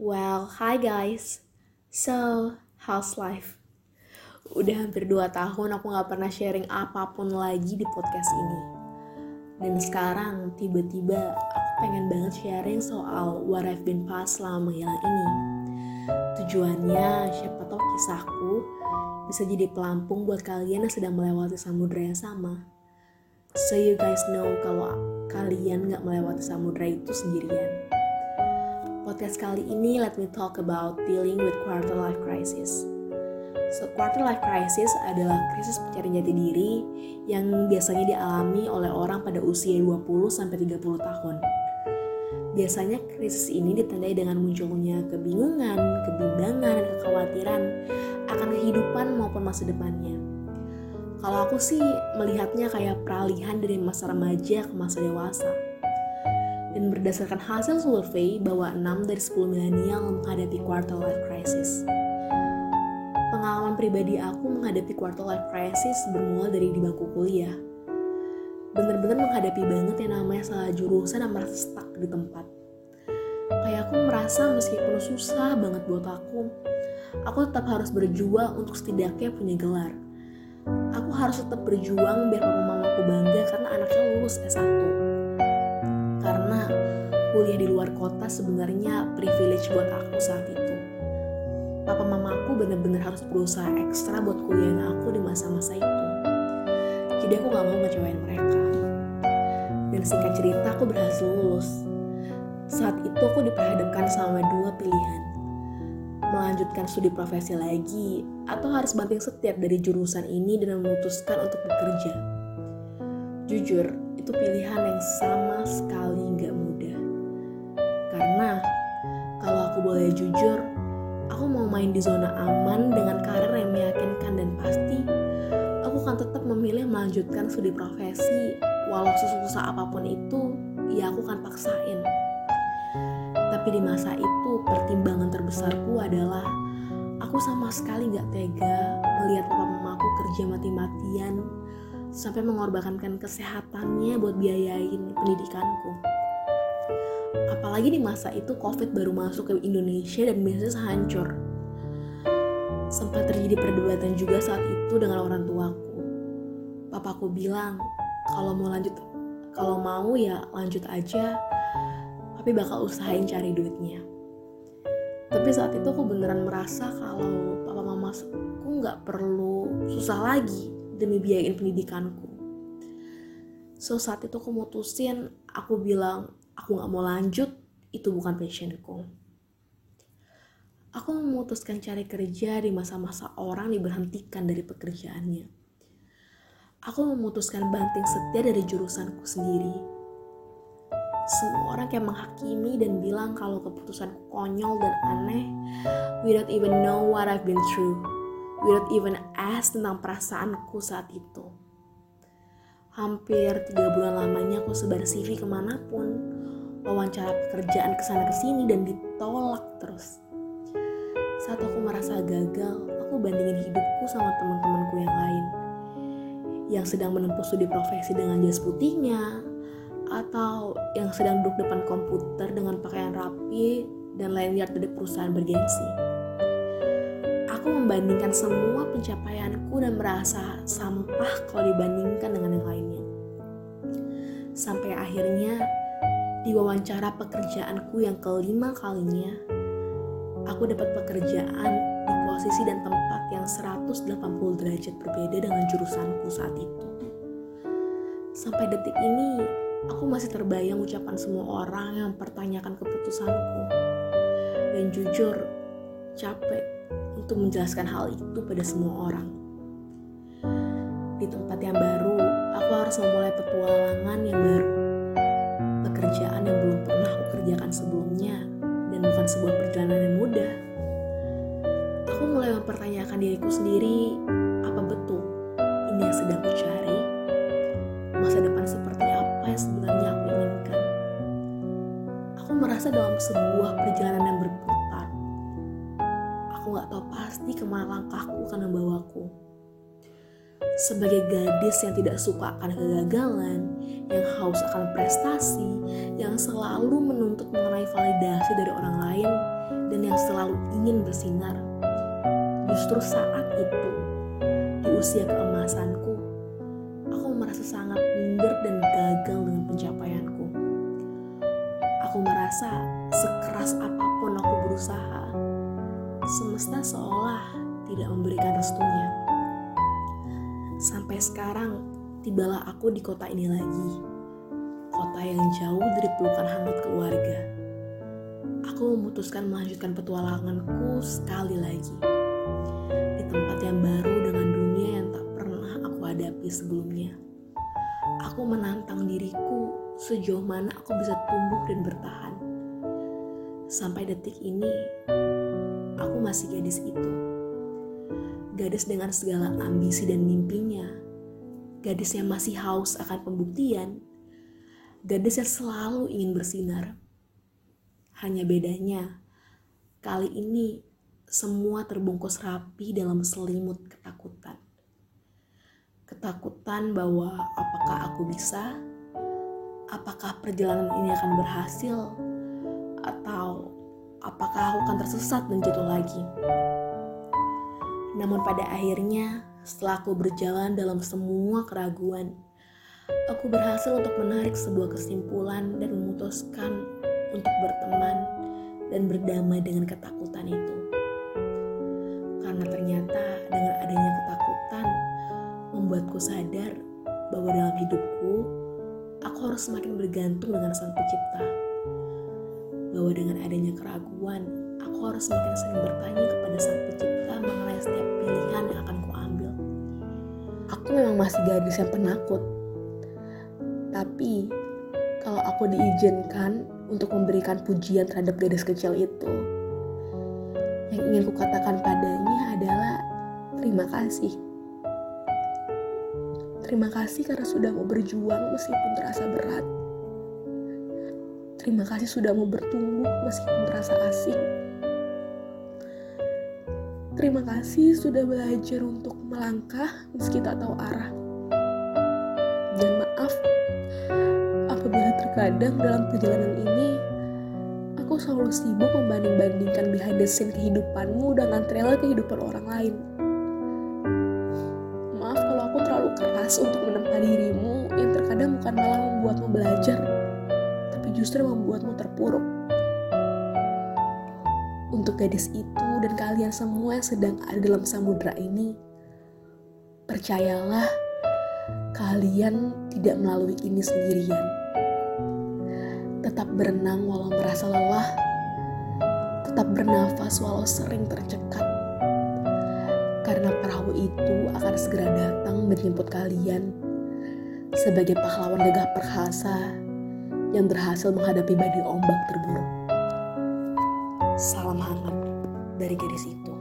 Well, hi guys. So, how's life? Udah hampir 2 tahun aku gak pernah sharing apa pun lagi di podcast ini. Dan sekarang tiba-tiba aku pengen banget sharing soal what I've been past selama menghilang ini. Tujuannya siapa tahu kisahku bisa jadi pelampung buat kalian yang sedang melewati samudera yang sama. So you guys know kalau kalian gak melewati samudera itu sendirian. Podcast kali ini let me talk about dealing with quarter life crisis. So quarter life crisis adalah krisis pencarian jati diri yang biasanya dialami oleh orang pada usia 20 sampai 30 tahun. Biasanya krisis ini ditandai dengan munculnya kebingungan, kebimbangan, dan kekhawatiran akan kehidupan maupun masa depannya. Kalau aku sih melihatnya kayak peralihan dari masa remaja ke masa dewasa dan berdasarkan hasil survei bahwa 6 dari 10 milenial menghadapi quarter life crisis. Pengalaman pribadi aku menghadapi quarter life crisis bermula dari di bangku kuliah. Bener-bener menghadapi banget yang namanya salah jurusan dan merasa stuck di tempat. Kayak aku merasa meskipun susah banget buat aku, aku tetap harus berjuang untuk setidaknya punya gelar. Aku harus tetap berjuang biar papa mamaku bangga karena anaknya lulus S1 karena kuliah di luar kota sebenarnya privilege buat aku saat itu. Papa mamaku bener-bener harus berusaha ekstra buat kuliahin aku di masa-masa itu. Jadi aku gak mau ngecewain mereka. Dan singkat cerita aku berhasil lulus. Saat itu aku diperhadapkan sama dua pilihan. Melanjutkan studi profesi lagi atau harus banting setiap dari jurusan ini dan memutuskan untuk bekerja. Jujur, itu pilihan yang sama sekali mudah. Karena kalau aku boleh jujur, aku mau main di zona aman dengan karir yang meyakinkan dan pasti, aku akan tetap memilih melanjutkan studi profesi walau sesusah apa pun itu, ya aku akan paksain. Tapi di masa itu, pertimbangan terbesarku adalah aku sama sekali gak tega melihat papa mamaku kerja mati-matian sampai mengorbankan kesehatannya buat biayain pendidikanku. Apalagi di masa itu COVID baru masuk ke Indonesia dan bisnis hancur. Sempat terjadi perdebatan juga saat itu dengan orang tuaku. Papaku bilang, kalau mau lanjut, kalau mau ya lanjut aja, tapi bakal usahain cari duitnya. Tapi saat itu aku beneran merasa kalau papa mamaku nggak perlu susah lagi demi biayain pendidikanku. So saat itu aku mutusin, aku bilang aku gak mau lanjut, itu bukan passionku. Aku memutuskan cari kerja di masa-masa orang diberhentikan dari pekerjaannya. Aku memutuskan banting setia dari jurusanku sendiri. Semua orang kayak menghakimi dan bilang kalau keputusanku konyol dan aneh without even know what I've been through without even ask tentang perasaanku saat itu. Hampir tiga bulan lamanya aku sebar CV ke mana pun, wawancara pekerjaan ke sana ke sini dan ditolak terus. Saat aku merasa gagal, aku bandingin hidupku sama teman-temanku yang lain. Yang sedang menempuh studi profesi dengan jas putihnya, atau yang sedang duduk depan komputer dengan pakaian rapi dan lanyard dari perusahaan bergengsi aku membandingkan semua pencapaianku dan merasa sampah kalau dibandingkan dengan yang lainnya. Sampai akhirnya di wawancara pekerjaanku yang kelima kalinya, aku dapat pekerjaan di posisi dan tempat yang 180 derajat berbeda dengan jurusanku saat itu. Sampai detik ini, aku masih terbayang ucapan semua orang yang mempertanyakan keputusanku. Dan jujur, capek untuk menjelaskan hal itu pada semua orang. Di tempat yang baru, aku harus memulai petualangan yang baru. Pekerjaan yang belum pernah aku kerjakan sebelumnya dan bukan sebuah perjalanan yang mudah. Aku mulai mempertanyakan diriku sendiri, apa betul ini yang sedang aku cari? Masa depan seperti apa yang sebenarnya aku inginkan? Aku merasa dalam sebuah perjalanan yang berputar gak tahu pasti ke mana langkahku akan membawaku. sebagai gadis yang tidak suka akan kegagalan, yang haus akan prestasi, yang selalu menuntut mengenai validasi dari orang lain, dan yang selalu ingin bersinar. Justru saat itu, di usia keemasanku, aku merasa sangat minder dan gagal dengan pencapaianku. Aku merasa sekeras apa pun aku berusaha, semesta seolah tidak memberikan restunya. Sampai sekarang, tibalah aku di kota ini lagi. Kota yang jauh dari pelukan hangat keluarga. Aku memutuskan melanjutkan petualanganku sekali lagi. Di tempat yang baru dengan dunia yang tak pernah aku hadapi sebelumnya. Aku menantang diriku sejauh mana aku bisa tumbuh dan bertahan. Sampai detik ini, masih gadis itu. Gadis dengan segala ambisi dan mimpinya, gadis yang masih haus akan pembuktian, gadis yang selalu ingin bersinar. Hanya bedanya, kali ini semua terbungkus rapi dalam selimut ketakutan. Ketakutan bahwa apakah aku bisa, apakah perjalanan ini akan berhasil, apakah aku akan tersesat dan jatuh lagi. Namun pada akhirnya, setelah aku berjalan dalam semua keraguan, aku berhasil untuk menarik sebuah kesimpulan dan memutuskan untuk berteman dan berdamai dengan ketakutan itu. Karena ternyata dengan adanya ketakutan membuatku sadar bahwa dalam hidupku aku harus semakin bergantung dengan Sang Pencipta. Bahwa dengan adanya keraguan, aku harus semakin sering bertanya kepada Sang Pencipta mengenai setiap pilihan yang akan kuambil. Aku memang masih gadis yang penakut. Tapi kalau aku diizinkan untuk memberikan pujian terhadap gadis kecil itu, yang ingin kukatakan padanya adalah terima kasih. Terima kasih karena sudah mau berjuang meskipun terasa berat. Terima kasih sudah mau bertumbuh meskipun terasa asing. Terima kasih sudah belajar untuk melangkah meski tak tahu arah. Dan maaf apabila terkadang dalam perjalanan ini aku selalu sibuk membanding-bandingkan behind the scene kehidupanmu dengan trailer kehidupan orang lain. Maaf kalau aku terlalu keras untuk menempa dirimu yang terkadang bukan malah membuatmu belajar, justru membuatmu terpuruk untuk gadis itu dan kalian semua yang sedang ada dalam samudera ini, percayalah, kalian tidak melalui ini sendirian. Tetap berenang walau merasa lelah, tetap bernafas walau sering tercekat. Karena perahu itu akan segera datang menjemput kalian sebagai pahlawan gagah perkasa yang berhasil menghadapi badai ombak terburuk. Salam hangat dari gadis itu.